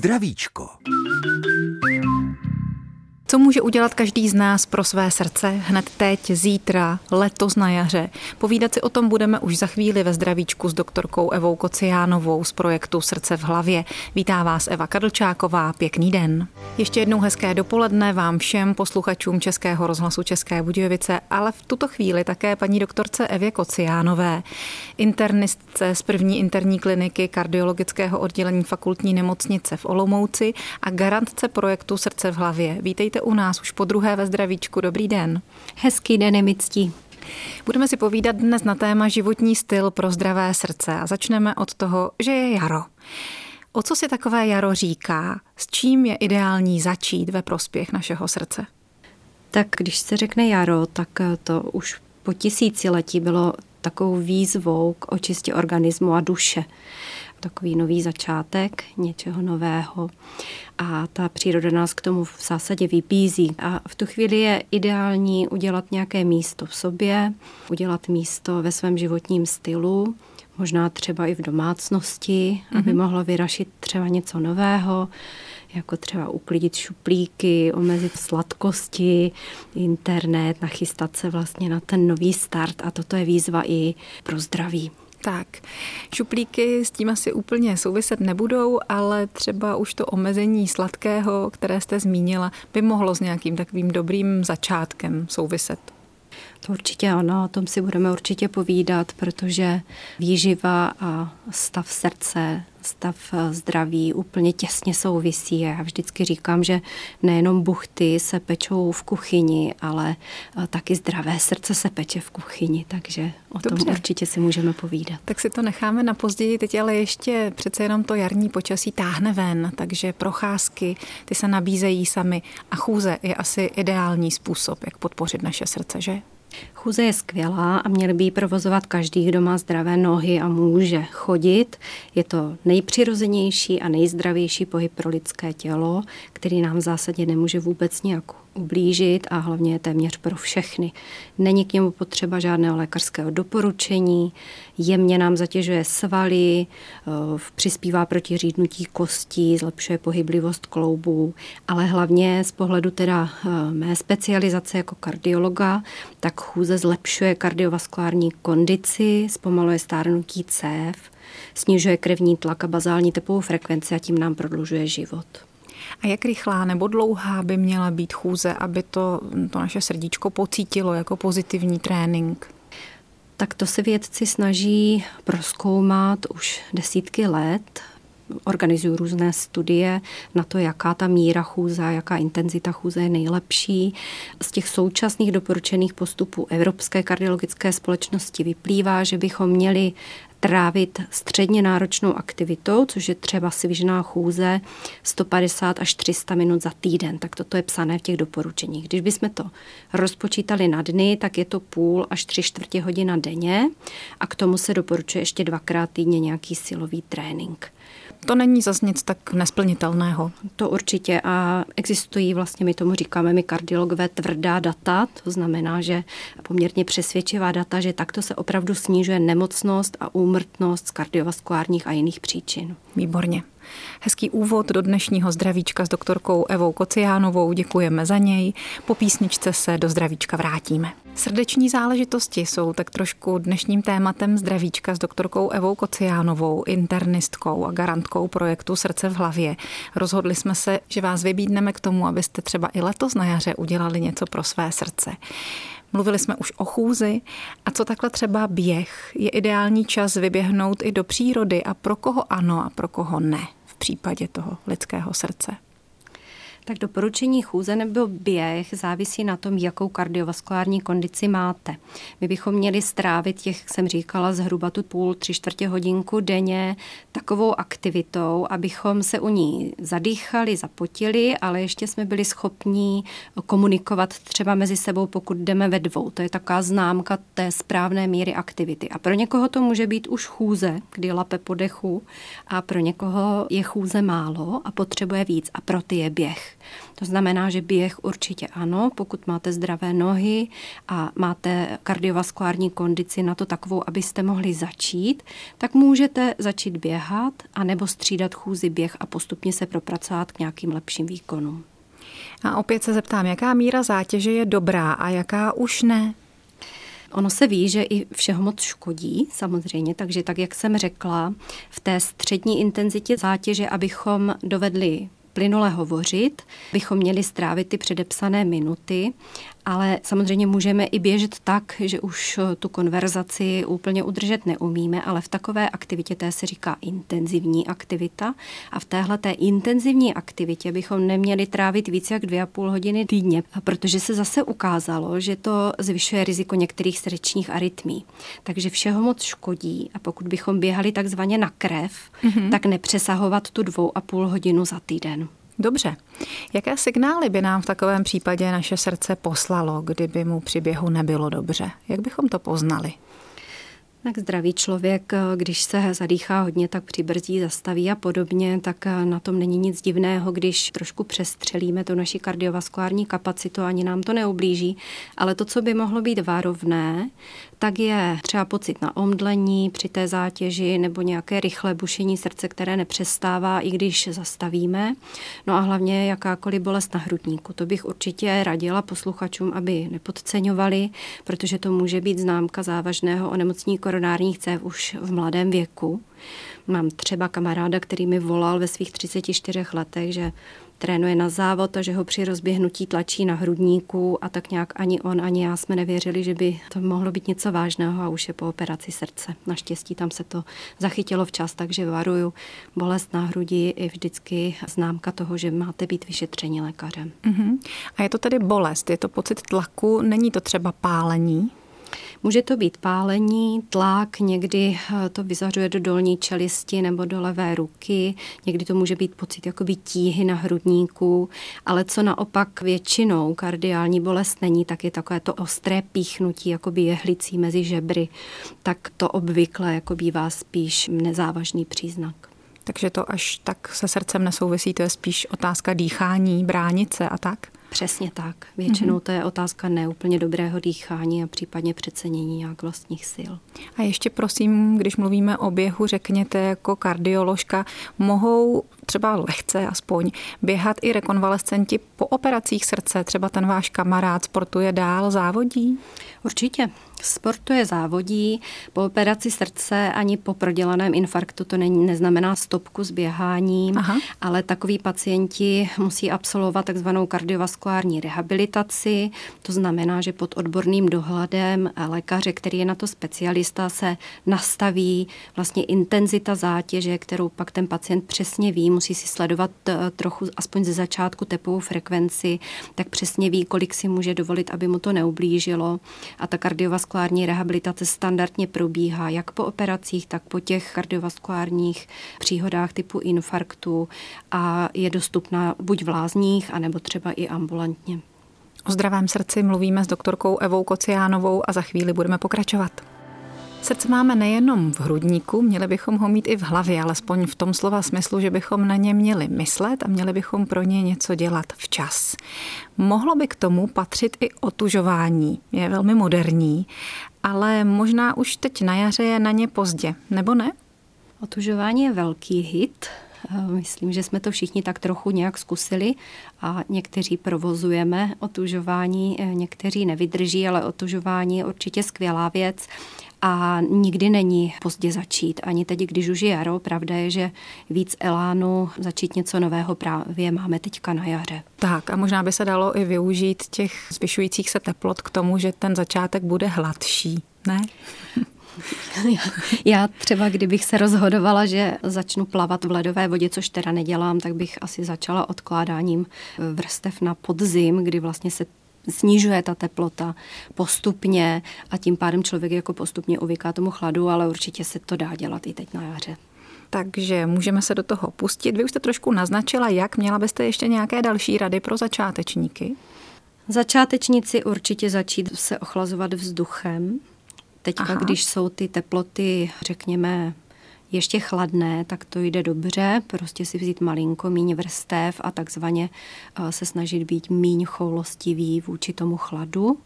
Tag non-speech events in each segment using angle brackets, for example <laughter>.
Zdravíčko. Co může udělat každý z nás pro své srdce hned teď, zítra, letos na jaře? Povídat si o tom budeme už za chvíli ve zdravíčku s doktorkou Evou Kociánovou z projektu Srdce v hlavě. Vítá vás Eva Kadlčáková, pěkný den. Ještě jednou hezké dopoledne vám všem posluchačům Českého rozhlasu České Budějovice, ale v tuto chvíli také paní doktorce Evě Kociánové, internistce z první interní kliniky kardiologického oddělení fakultní nemocnice v Olomouci a garantce projektu Srdce v hlavě. Vítejte u nás už po druhé ve zdravíčku. Dobrý den. Hezký den je mi ctí. Budeme si povídat dnes na téma životní styl pro zdravé srdce a začneme od toho, že je jaro. O co si takové jaro říká? S čím je ideální začít ve prospěch našeho srdce? Tak když se řekne jaro, tak to už po tisíciletí bylo takovou výzvou k očistě organismu a duše takový nový začátek něčeho nového a ta příroda nás k tomu v zásadě vybízí. A v tu chvíli je ideální udělat nějaké místo v sobě, udělat místo ve svém životním stylu, možná třeba i v domácnosti, mm-hmm. aby mhm. mohlo vyrašit třeba něco nového, jako třeba uklidit šuplíky, omezit sladkosti, internet, nachystat se vlastně na ten nový start a toto je výzva i pro zdraví. Tak, šuplíky s tím asi úplně souviset nebudou, ale třeba už to omezení sladkého, které jste zmínila, by mohlo s nějakým takovým dobrým začátkem souviset. To určitě ano, o tom si budeme určitě povídat, protože výživa a stav srdce, stav eh, zdraví úplně těsně souvisí. Já vždycky říkám, že nejenom buchty se pečou v kuchyni, ale eh, taky zdravé srdce se peče v kuchyni, takže o Dobře. tom určitě si můžeme povídat. Tak si to necháme na později, teď ale ještě přece jenom to jarní počasí táhne ven, takže procházky, ty se nabízejí sami a chůze je asi ideální způsob, jak podpořit naše srdce, že? Chůze je skvělá a měl by ji provozovat každý, kdo má zdravé nohy a může chodit. Je to nejpřirozenější a nejzdravější pohyb pro lidské tělo, který nám v zásadě nemůže vůbec nějak ublížit a hlavně je téměř pro všechny. Není k němu potřeba žádného lékařského doporučení, jemně nám zatěžuje svaly, eh, přispívá proti řídnutí kostí, zlepšuje pohyblivost kloubů, ale hlavně z pohledu teda eh, mé specializace jako kardiologa, tak chůze zlepšuje kardiovaskulární kondici, zpomaluje stárnutí cév, snižuje krevní tlak a bazální tepovou frekvenci a tím nám prodlužuje život. A jak rychlá nebo dlouhá by měla být chůze, aby to, to naše srdíčko pocítilo jako pozitivní trénink? Tak to se vědci snaží proskoumat už desítky let. Organizují různé studie na to, jaká ta míra chůze, jaká intenzita chůze je nejlepší. Z těch současných doporučených postupů Evropské kardiologické společnosti vyplývá, že bychom měli trávit středně náročnou aktivitou, což je třeba svižná chůze 150 až 300 minut za týden. Tak toto je psané v těch doporučeních. Když bychom to rozpočítali na dny, tak je to půl až tři čtvrtě hodina denně a k tomu se doporučuje ještě dvakrát týdně nějaký silový trénink. To není zase nic tak nesplnitelného. To určitě a existují vlastně, my tomu říkáme, my kardiologové tvrdá data, to znamená, že poměrně přesvědčivá data, že takto se opravdu snižuje nemocnost a úmrtnost z kardiovaskulárních a jiných příčin. Výborně. Hezký úvod do dnešního zdravíčka s doktorkou Evou Kociánovou. Děkujeme za něj. Po písničce se do zdravíčka vrátíme. Srdeční záležitosti jsou tak trošku dnešním tématem zdravíčka s doktorkou Evou Kociánovou, internistkou a garantkou projektu Srdce v hlavě. Rozhodli jsme se, že vás vybídneme k tomu, abyste třeba i letos na jaře udělali něco pro své srdce. Mluvili jsme už o chůzi a co takhle třeba běh. Je ideální čas vyběhnout i do přírody a pro koho ano a pro koho ne případě toho lidského srdce. Tak doporučení chůze nebo běh závisí na tom, jakou kardiovaskulární kondici máte. My bychom měli strávit těch, jsem říkala, zhruba tu půl, tři čtvrtě hodinku denně takovou aktivitou, abychom se u ní zadýchali, zapotili, ale ještě jsme byli schopní komunikovat třeba mezi sebou, pokud jdeme ve dvou. To je taková známka té správné míry aktivity. A pro někoho to může být už chůze, kdy lape po dechu, a pro někoho je chůze málo a potřebuje víc a pro ty je běh. To znamená, že běh určitě ano, pokud máte zdravé nohy a máte kardiovaskulární kondici na to takovou, abyste mohli začít, tak můžete začít běhat a nebo střídat chůzi běh a postupně se propracovat k nějakým lepším výkonům. A opět se zeptám, jaká míra zátěže je dobrá a jaká už ne? Ono se ví, že i všeho moc škodí, samozřejmě, takže tak, jak jsem řekla, v té střední intenzitě zátěže, abychom dovedli plynule hovořit, bychom měli strávit ty předepsané minuty ale samozřejmě můžeme i běžet tak, že už eh, tu konverzaci úplně udržet neumíme, ale v takové aktivitě té se říká intenzivní aktivita a v téhle té intenzivní aktivitě bychom neměli trávit více jak dvě a půl hodiny týdně, protože se zase ukázalo, že to zvyšuje riziko některých srdečních arytmí. Takže všeho moc škodí a pokud bychom běhali takzvaně na krev, mm-hmm. tak nepřesahovat tu dvou a půl hodinu za týden. Dobře. Jaké signály by nám v takovém případě naše srdce poslalo, kdyby mu při běhu nebylo dobře? Jak bychom to poznali? Tak zdravý člověk, když se zadýchá hodně, tak přibrzdí, zastaví a podobně, tak na tom není nic divného, když trošku přestřelíme tu naši kardiovaskulární kapacitu, ani nám to neublíží. Ale to, co by mohlo být varovné, tak je třeba pocit na omdlení při té zátěži nebo nějaké rychlé bušení srdce, které nepřestává, i když zastavíme. No a hlavně jakákoliv bolest na hrudníku. To bych určitě radila posluchačům, aby nepodceňovali, protože to může být známka závažného onemocnění koronárních cév už v mladém věku. Mám třeba kamaráda, který mi volal ve svých 34 letech, že trénuje na závod a že ho při rozběhnutí tlačí na hrudníku a tak nějak ani on, ani já jsme nevěřili, že by to mohlo být něco vážného a už je po operaci srdce. Naštěstí tam se to zachytilo včas, takže varuju. Bolest na hrudi je vždycky známka toho, že máte být vyšetření lékařem. Uh-huh. A je to tedy bolest, je to pocit tlaku, není to třeba pálení? Může to být pálení, tlak, někdy eh, to vyzařuje do dolní čelisti nebo do levé ruky, někdy to může být pocit jakoby tíhy na hrudníku, ale co naopak většinou kardiální bolest není, tak je takové to ostré píchnutí, jakoby jehlicí mezi žebry, tak to obvykle jako bývá spíš nezávažný příznak. Takže to až tak se srdcem nesouvisí, to je spíš otázka dýchání, bránice a tak? Přesně tak. Většinou mm-hmm. to je otázka neúplně dobrého dýchání a případně přecenění nějak vlastních sil. A ještě prosím, když mluvíme o běhu, řekněte jako kardioložka, mohou třeba lehce aspoň běhat i rekonvalescenti po operacích srdce? Třeba ten váš kamarád sportuje dál, závodí? Určitě. Sportuje závodí. Po operaci srdce ani po prodělaném infarktu to není, neznamená stopku s běháním, Aha. ale takoví pacienti musí absolvovat takzvanou kardiovaskulární rehabilitaci. To znamená, že pod odborným dohledem lékaře, který je na to specialista, se nastaví vlastně intenzita zátěže, kterou pak ten pacient přesně ví, musí si sledovat eh, trochu aspoň ze začátku tepovou frekvenci, tak přesně ví, kolik si může dovolit, aby mu to neublížilo. A ta kardiovaskulární rehabilitace standardně probíhá jak po operacích, tak po těch kardiovaskulárních příhodách typu infarktu a je dostupná buď v lázních, anebo třeba i ambulantně. O zdravém srdci mluvíme s doktorkou Evou Kociánovou a za chvíli budeme pokračovat. Srdce máme nejenom v hrudníku, měli bychom ho mít i v hlavě, alespoň v tom slova smyslu, že bychom na ně měli myslet a měli bychom pro ně něco dělat včas. Mohlo by k tomu patřit i otužování, je velmi moderní, ale možná už teď na jaře je na ně pozdě, nebo ne? Otužování je velký hit, Myslím, že jsme to všichni tak trochu nějak zkusili a někteří provozujeme otužování, někteří nevydrží, ale otužování je určitě skvělá věc a nikdy není pozdě začít. Ani teď, když už je jaro, pravda je, že víc elánu začít něco nového právě máme teďka na jaře. Tak a možná by se dalo i využít těch zvyšujících se teplot k tomu, že ten začátek bude hladší, ne? <laughs> Já třeba, kdybych se rozhodovala, že začnu plavat v ledové vodě, což teda nedělám, tak bych asi začala odkládáním vrstev na podzim, kdy vlastně se snižuje ta teplota postupně a tím pádem člověk jako postupně uvyká tomu chladu, ale určitě se to dá dělat i teď na jaře. Takže můžeme se do toho pustit. Vy už jste trošku naznačila, jak měla byste ještě nějaké další rady pro začátečníky? Začátečníci určitě začít se ochlazovat vzduchem. Teďka, Aha. když jsou ty teploty, řekněme, ještě chladné, tak to jde dobře, prostě si vzít malinko míň vrstev a takzvaně eh, se snažit být míň choulostivý vůči tomu chladu.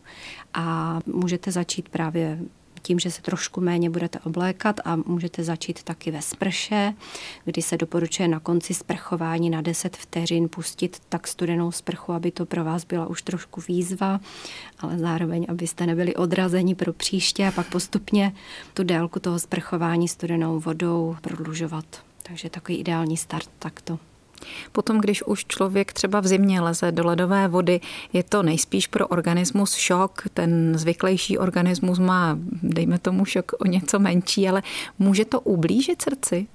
A můžete začít právě tím, že se trošku méně budete oblékat a můžete začít taky ve sprše, kdy se doporučuje na konci sprchování na 10 vteřin pustit tak studenou sprchu, aby to pro vás byla už trošku výzva, ale zároveň, abyste nebyli odrazeni pro příště a pak postupně tu délku toho sprchování studenou vodou prodlužovat. Takže takový ideální start takto. Potom, když už člověk třeba v zimě leze do ledové vody, je to nejspíš pro organismus šok. Ten zvyklejší organismus má, dejme tomu, šok o něco menší, ale může to ublížit srdci?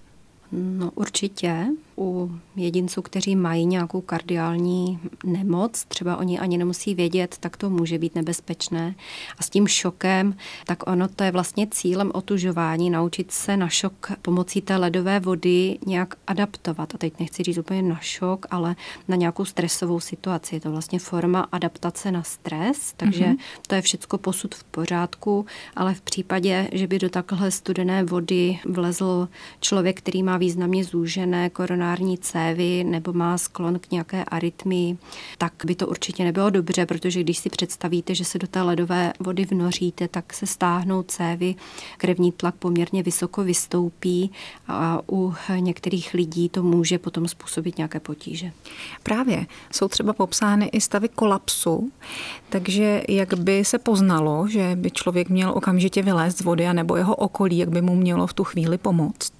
No určitě u jedinců, kteří mají nějakou kardiální nemoc, třeba oni ani nemusí vědět, tak to může být nebezpečné. A s tím šokem, tak ono to je vlastně cílem otužování, naučit se na šok pomocí té ledové vody nějak adaptovat. A teď nechci říct úplně na šok, ale na nějakou stresovou situaci. Je to vlastně forma adaptace na stres, takže mm-hmm. to je všecko posud v pořádku, ale v případě, že by do takhle studené vody vlezl člověk, který má významně zúžené koronární koronární cévy nebo má sklon k nějaké arytmii, tak by to určitě nebylo dobře, protože když si představíte, že se do té ledové vody vnoříte, tak se stáhnou cévy, krevní tlak poměrně vysoko vystoupí a u některých lidí to může potom způsobit nějaké potíže. Právě jsou třeba popsány i stavy kolapsu, takže jak by se poznalo, že by člověk měl okamžitě vylézt z vody, nebo jeho okolí, jak by mu mělo v tu chvíli pomoct?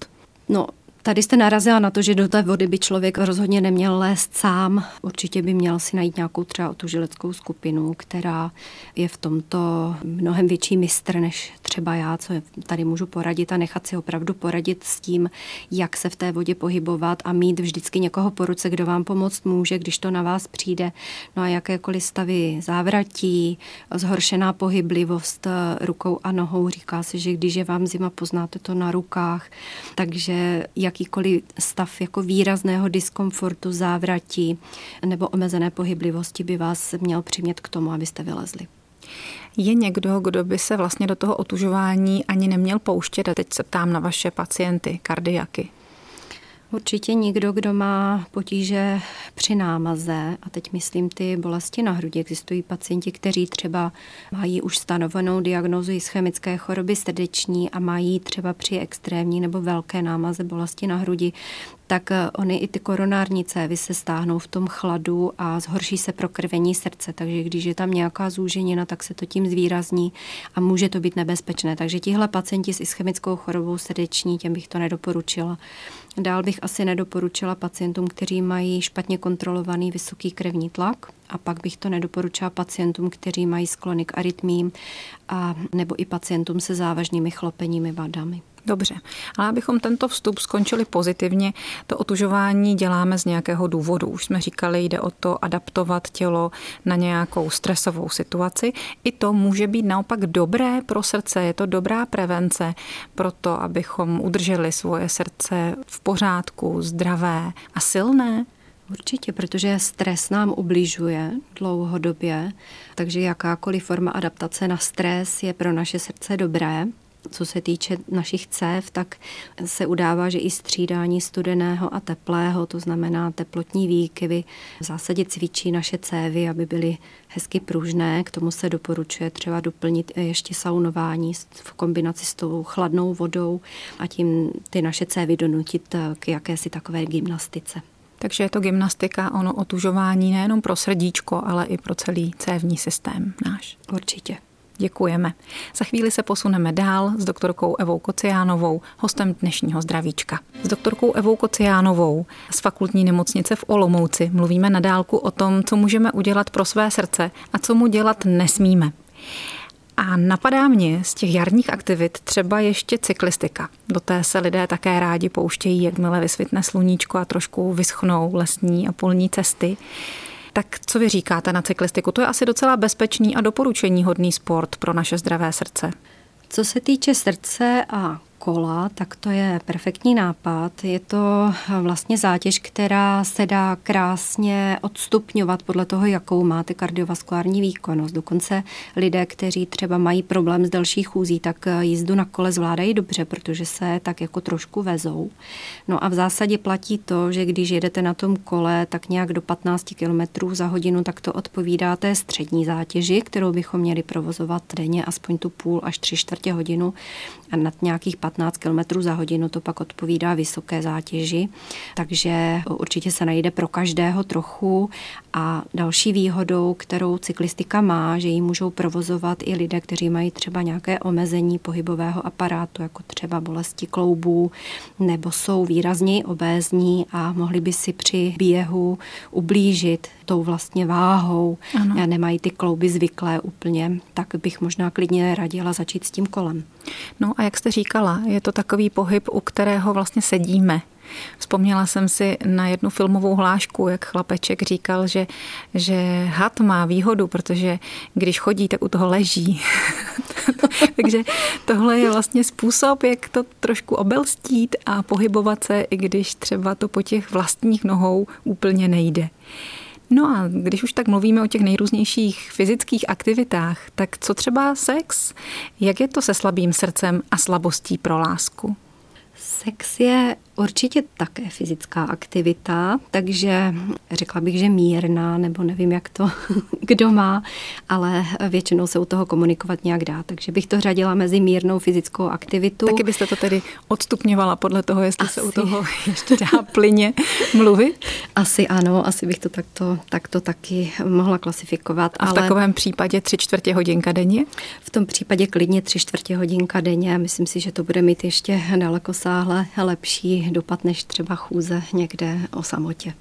No, Tady jste narazila na to, že do té vody by člověk rozhodně neměl lézt sám. Určitě by měl si najít nějakou třeba otužileckou skupinu, která je v tomto mnohem větší mistr než třeba já, co tady můžu poradit a nechat si opravdu poradit s tím, jak se v té vodě pohybovat a mít vždycky někoho po ruce, kdo vám pomoct může, když to na vás přijde. No a jakékoliv stavy závratí, zhoršená pohyblivost rukou a nohou. Říká se, že když je vám zima, poznáte to na rukách. Takže jak jakýkoliv stav jako výrazného diskomfortu, závratí nebo omezené pohyblivosti by vás měl přimět k tomu, abyste vylezli. Je někdo, kdo by se vlastně do toho otužování ani neměl pouštět? A teď se ptám na vaše pacienty, kardiaky. Určitě nikdo, kdo má potíže při námaze, a teď myslím ty bolesti na hrudi. Existují pacienti, kteří třeba mají už stanovenou diagnózu ischemické choroby srdeční a mají třeba při extrémní nebo velké námaze bolesti na hrudi tak eh, oni i ty koronární cévy se stáhnou v tom chladu a zhorší se prokrvení srdce. Takže když je tam nějaká zúženina, tak se to tím zvýrazní a může to být nebezpečné. Takže tihle pacienti s ischemickou chorobou srdeční, těm bych to nedoporučila. Dál bych asi nedoporučila pacientům, kteří mají špatně kontrolovaný vysoký krevní tlak, a pak bych to nedoporučila pacientům, kteří mají sklony k arytmím a nebo i pacientům se závažnými chlopeními vadami. Dobře, ale abychom tento vstup skončili pozitivně, to otužování děláme z nějakého důvodu. Už jsme říkali, jde o to adaptovat tělo na nějakou stresovou situaci. I to může být naopak dobré pro srdce, je to dobrá prevence pro to, abychom udrželi svoje srdce v pořádku, zdravé a silné. Určitě, protože stres nám ubližuje dlouhodobě, takže jakákoliv forma adaptace na stres je pro naše srdce dobré. Co se týče našich cév, tak se udává, že i střídání studeného a teplého, to znamená teplotní výkyvy, v zásadě cvičí naše cévy, aby byly hezky pružné. K tomu se doporučuje třeba doplnit ještě saunování v kombinaci s tou chladnou vodou a tím ty naše cévy donutit k jakési takové gymnastice. Takže je to gymnastika, ono otužování nejenom pro srdíčko, ale i pro celý cévní systém náš. Určitě. Děkujeme. Za chvíli se posuneme dál s doktorkou Evou Kociánovou, hostem dnešního zdravíčka. S doktorkou Evou Kociánovou z fakultní nemocnice v Olomouci mluvíme na dálku o tom, co můžeme udělat pro své srdce a co mu dělat nesmíme. A napadá mě z těch jarních aktivit třeba ještě cyklistika. Do té se lidé také rádi pouštějí, jakmile vysvětne sluníčko a trošku vyschnou lesní a polní cesty. Tak co vy říkáte na cyklistiku? To je asi docela bezpečný a doporučení hodný sport pro naše zdravé srdce. Co se týče srdce a kola, tak to je perfektní nápad. Je to vlastně zátěž, která se dá krásně odstupňovat podle toho, jakou máte kardiovaskulární výkonnost. Dokonce lidé, kteří třeba mají problém s další chůzí, tak jízdu na kole zvládají dobře, protože se tak jako trošku vezou. No a v zásadě platí to, že když jedete na tom kole tak nějak do 15 km za hodinu, tak to odpovídá té střední zátěži, kterou bychom měli provozovat denně aspoň tu půl až tři čtvrtě hodinu a nad nějakých 15 km za hodinu to pak odpovídá vysoké zátěži, takže určitě se najde pro každého trochu a další výhodou, kterou cyklistika má, že ji můžou provozovat i lidé, kteří mají třeba nějaké omezení pohybového aparátu, jako třeba bolesti kloubů, nebo jsou výrazněji obézní a mohli by si při běhu ublížit tou vlastně váhou, ano. nemají ty klouby zvyklé úplně, tak bych možná klidně radila začít s tím kolem. No a jak jste říkala, je to takový pohyb, u kterého vlastně sedíme. Vzpomněla jsem si na jednu filmovou hlášku, jak chlapeček říkal, že, že had má výhodu, protože když chodí, tak u toho leží. <laughs> Takže tohle je vlastně způsob, jak to trošku obelstít a pohybovat se, i když třeba to po těch vlastních nohou úplně nejde. No a když už tak mluvíme o těch nejrůznějších fyzických aktivitách, tak co třeba sex? Jak je to se slabým srdcem a slabostí pro lásku? Sex je určitě také fyzická aktivita, takže řekla bych, že mírná, nebo nevím, jak to <laughs> kdo má, ale většinou se u toho komunikovat nějak dá, takže bych to řadila mezi mírnou fyzickou aktivitu. Taky byste to tedy odstupňovala podle toho, jestli asi. se u toho <laughs> ještě dá plyně mluvit? Asi ano, asi bych to takto, takto taky mohla klasifikovat. A v ale takovém případě tři čtvrtě hodinka denně? V tom případě klidně tři čtvrtě hodinka denně. Myslím si, že to bude mít ještě daleko sáhle dopad než třeba chůze někde o samotě.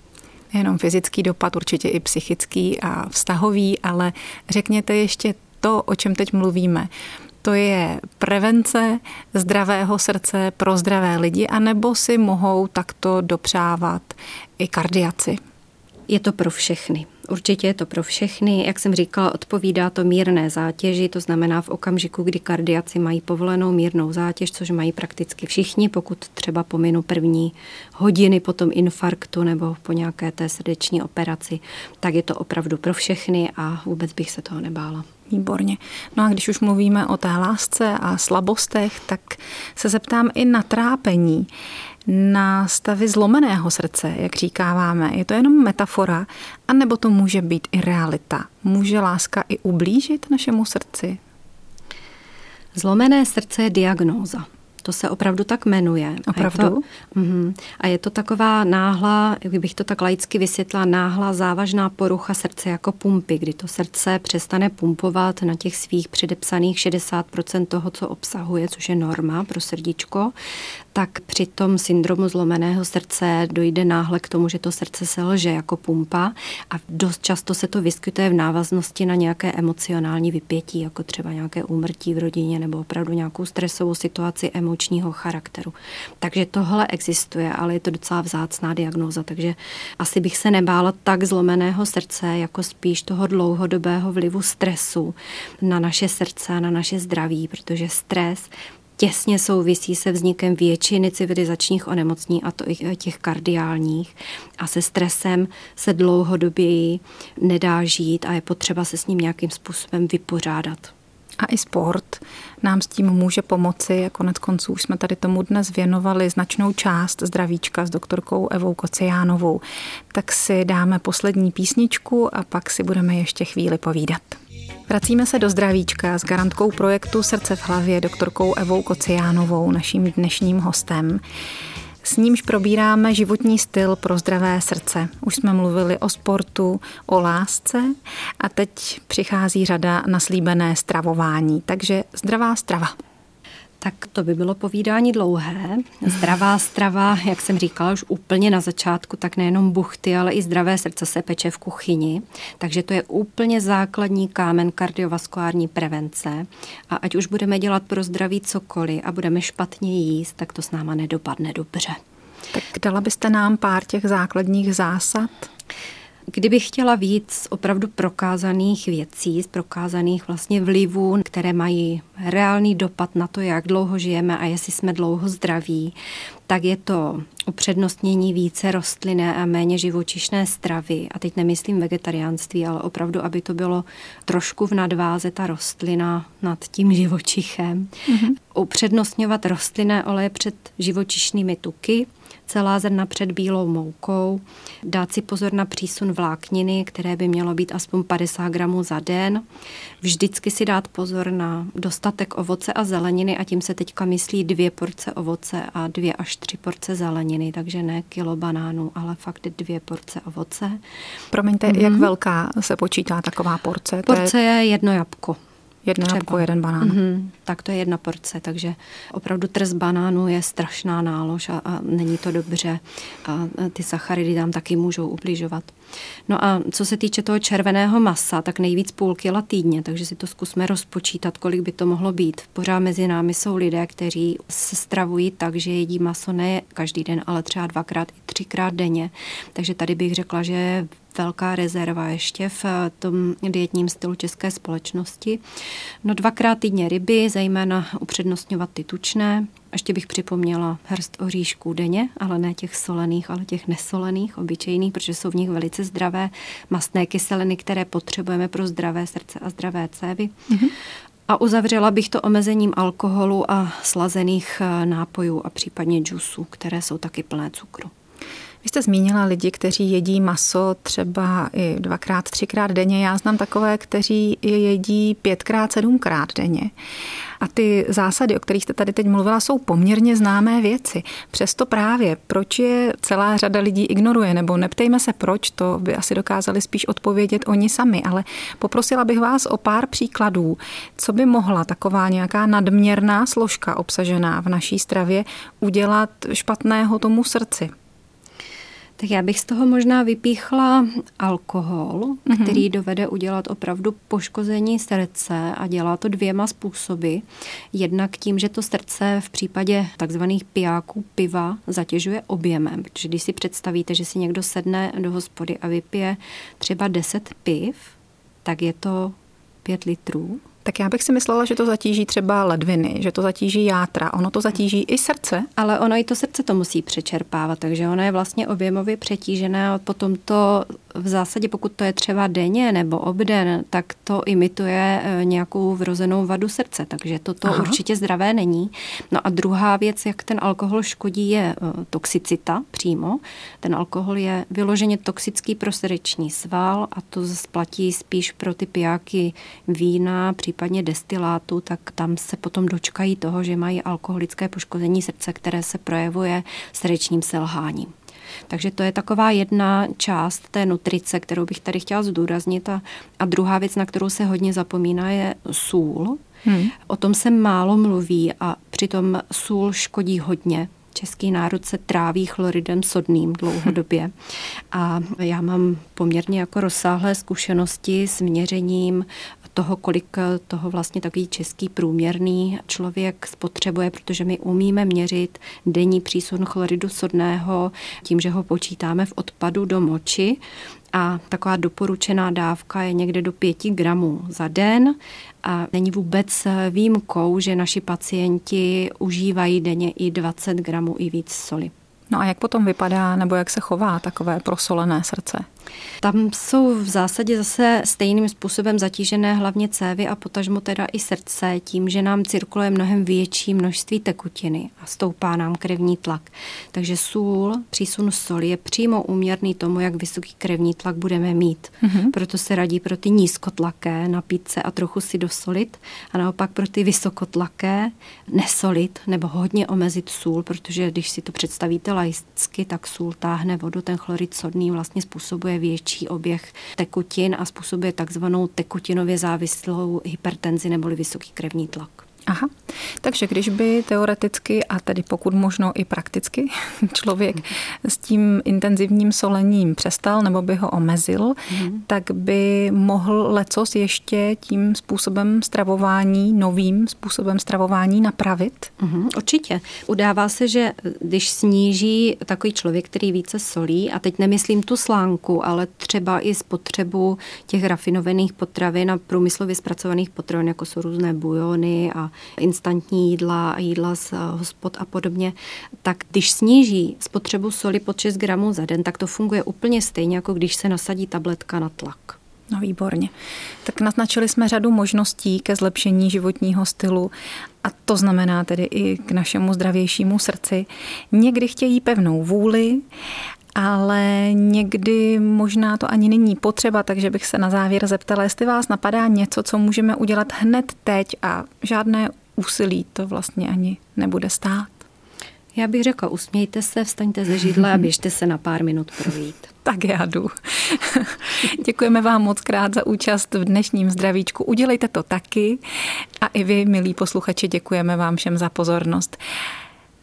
Jenom fyzický dopad, určitě i psychický a vztahový, ale řekněte ještě to, o čem teď mluvíme. To je prevence zdravého srdce pro zdravé lidi, anebo si mohou takto dopřávat i kardiaci? Je to pro všechny. Určitě je to pro všechny. Jak jsem říkala, odpovídá to mírné zátěži, to znamená v okamžiku, kdy kardiaci mají povolenou mírnou zátěž, což mají prakticky všichni, pokud třeba pominu první hodiny po tom infarktu nebo po nějaké té srdeční operaci, tak je to opravdu pro všechny a vůbec bych se toho nebála. Výborně. No a když už mluvíme o té lásce a slabostech, tak se zeptám i na trápení na stavy zlomeného srdce, jak říkáváme. Je to jenom metafora, anebo to může být i realita? Může láska i ublížit našemu srdci? Zlomené srdce je diagnóza. To se opravdu tak jmenuje. Opravdu? A je to, uh, a je to taková náhla, jak bych to tak laicky vysvětla, náhla závažná porucha srdce jako pumpy, kdy to srdce přestane pumpovat na těch svých předepsaných 60% toho, co obsahuje, což je norma pro srdíčko, tak při tom syndromu zlomeného srdce dojde náhle k tomu, že to srdce se lže jako pumpa a dost často se to vyskytuje v návaznosti na nějaké emocionální vypětí, jako třeba nějaké úmrtí v rodině nebo opravdu nějakou stresovou situaci emočního charakteru. Takže tohle existuje, ale je to docela vzácná diagnóza, takže asi bych se nebála tak zlomeného srdce, jako spíš toho dlouhodobého vlivu stresu na naše srdce a na naše zdraví, protože stres těsně souvisí se vznikem většiny civilizačních onemocní, a to i těch kardiálních. A se stresem se dlouhodoběji nedá žít a je potřeba se s ním nějakým způsobem vypořádat. A i sport nám s tím může pomoci. A konec konců už jsme tady tomu dnes věnovali značnou část zdravíčka s doktorkou Evou Kociánovou. Tak si dáme poslední písničku a pak si budeme ještě chvíli povídat. Vracíme se do zdravíčka s garantkou projektu Srdce v hlavě, doktorkou Evou Kociánovou, naším dnešním hostem. S nímž probíráme životní styl pro zdravé srdce. Už jsme mluvili o sportu, o lásce a teď přichází řada na slíbené stravování. Takže zdravá strava. Tak to by bylo povídání dlouhé. Zdravá strava, jak jsem říkala už úplně na začátku, tak nejenom buchty, ale i zdravé srdce se peče v kuchyni. Takže to je úplně základní kámen kardiovaskulární prevence. A ať už budeme dělat pro zdraví cokoliv a budeme špatně jíst, tak to s náma nedopadne dobře. Tak dala byste nám pár těch základních zásad? Kdybych chtěla víc z opravdu prokázaných věcí, z prokázaných vlastně vlivů, které mají reálný dopad na to, jak dlouho žijeme a jestli jsme dlouho zdraví, tak je to upřednostnění více rostlinné a méně živočišné stravy. A teď nemyslím vegetariánství, ale opravdu, aby to bylo trošku v nadváze ta rostlina nad tím živočichem. Mm-hmm. Upřednostňovat rostlinné oleje před živočišnými tuky, celá zrna před bílou moukou, dát si pozor na přísun vlákniny, které by mělo být aspoň 50 gramů za den, vždycky si dát pozor na dostatek ovoce a zeleniny a tím se teďka myslí dvě porce ovoce a dvě až tři porce zeleniny, takže ne kilo banánů, ale fakt dvě porce ovoce. Promiňte, mm-hmm. jak velká se počítá taková porce? Porce je jedno jabko. Jedno Třeba. jabko, jeden banán. Mm-hmm. Tak to je jedna porce, takže opravdu trest banánu je strašná nálož a, a není to dobře. A ty sacharidy tam taky můžou ubližovat. No a co se týče toho červeného masa, tak nejvíc půl kila týdně, takže si to zkusme rozpočítat, kolik by to mohlo být. Pořád mezi námi jsou lidé, kteří se stravují tak, že jedí maso ne každý den, ale třeba dvakrát i třikrát denně. Takže tady bych řekla, že velká rezerva ještě v tom dietním stylu české společnosti. No dvakrát týdně ryby, zejména upřednostňovat ty tučné. Ještě bych připomněla hrst oříšků denně, ale ne těch solených, ale těch nesolených, obyčejných, protože jsou v nich velice zdravé mastné kyseliny, které potřebujeme pro zdravé srdce a zdravé cévy. Mm-hmm. A uzavřela bych to omezením alkoholu a slazených eh, nápojů a případně džusů, které jsou taky plné cukru. Vy jste zmínila lidi, kteří jedí maso třeba i dvakrát, třikrát denně. Já znám takové, kteří je jedí pětkrát, sedmkrát denně. A ty zásady, o kterých jste tady teď mluvila, jsou poměrně známé věci. Přesto právě, proč je celá řada lidí ignoruje, nebo neptejme se proč, to by asi dokázali spíš odpovědět oni sami, ale poprosila bych vás o pár příkladů, co by mohla taková nějaká nadměrná složka obsažená v naší stravě udělat špatného tomu srdci. Tak já bych z toho možná vypíchla alkohol, mm-hmm. který dovede udělat opravdu poškození srdce a dělá to dvěma způsoby. Jednak tím, že to srdce v případě takzvaných pijáků piva zatěžuje objemem, protože když si představíte, že si někdo sedne do hospody a vypije třeba 10 piv, tak je to 5 litrů tak já bych si myslela, že to zatíží třeba ledviny, že to zatíží játra, ono to zatíží i srdce. Ale ono i to srdce to musí přečerpávat, takže ono je vlastně objemově přetížené a potom to v zásadě, pokud to je třeba denně nebo obden, tak to imituje e, nějakou vrozenou vadu srdce, takže toto Aha. určitě zdravé není. No a druhá věc, jak ten alkohol škodí, je e, toxicita přímo. Ten alkohol je vyloženě toxický pro srdeční sval a to platí spíš pro ty pijáky vína, případně destilátu, tak tam se potom dočkají toho, že mají alkoholické poškození srdce, které se projevuje srdečním selháním. Takže to je taková jedna část té nutrice, kterou bych tady chtěla zdůraznit. A, a druhá věc, na kterou se hodně zapomíná, je sůl. Hmm. O tom se málo mluví a přitom sůl škodí hodně český národ se tráví chloridem sodným dlouhodobě. A já mám poměrně jako rozsáhlé zkušenosti s měřením toho, kolik toho vlastně takový český průměrný člověk spotřebuje, protože my umíme měřit denní přísun chloridu sodného tím, že ho počítáme v odpadu do moči a taková doporučená dávka je někde do 5 gramů za den a není vůbec výjimkou, že naši pacienti užívají denně i 20 gramů i víc soli. No a jak potom vypadá nebo jak se chová takové prosolené srdce? Tam jsou v zásadě zase stejným způsobem zatížené hlavně cévy a potažmo teda i srdce tím, že nám cirkuluje mnohem větší množství tekutiny a stoupá nám krevní tlak. Takže sůl, přísun soli je přímo úměrný tomu, jak vysoký krevní tlak budeme mít. Mm-hmm. Proto se radí pro ty nízkotlaké napít se a trochu si dosolit a naopak pro ty vysokotlaké nesolit nebo hodně omezit sůl, protože když si to představíte laicky, tak sůl táhne vodu, ten chlorid sodný vlastně způsobuje větší oběh tekutin a způsobuje takzvanou tekutinově závislou hypertenzi neboli vysoký krevní tlak. Aha, takže když by teoreticky a tedy pokud možno i prakticky <laughs> člověk s tím intenzivním solením přestal nebo by ho omezil, mm. tak by mohl lecos ještě tím způsobem stravování, novým způsobem stravování napravit? Mm, určitě. Udává se, že když sníží takový člověk, který více solí, a teď nemyslím tu slánku, ale třeba i spotřebu těch rafinovaných potravin a průmyslově zpracovaných potravin, jako jsou různé bujony a instantní jídla jídla z eh, hospod a podobně, tak když sníží spotřebu soli pod 6 gramů za den, tak to funguje úplně stejně, jako když se nasadí tabletka na tlak. No výborně. Tak naznačili jsme řadu možností ke zlepšení životního stylu a to znamená tedy i k našemu zdravějšímu srdci. Někdy chtějí pevnou vůli ale někdy možná to ani není potřeba, takže bych se na závěr zeptala, jestli vás napadá něco, co můžeme udělat hned teď a žádné úsilí to vlastně ani nebude stát. Já bych řekla, usmějte se, vstaňte ze židle a <laughs> běžte se na pár minut projít. <laughs> tak já jdu. <laughs> Děkujeme vám moc krát za účast v dnešním zdravíčku. Udělejte to taky a i vy, milí posluchači, děkujeme vám všem za pozornost.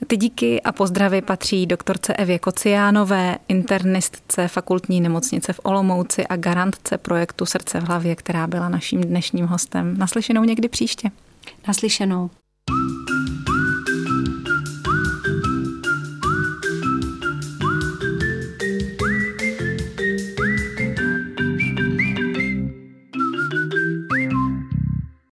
Ty díky a pozdravy patří doktorce Evě Kociánové, internistce fakultní nemocnice v Olomouci a garantce projektu Srdce v hlavě, která byla naším dnešním hostem. Naslyšenou někdy příště. Naslyšenou.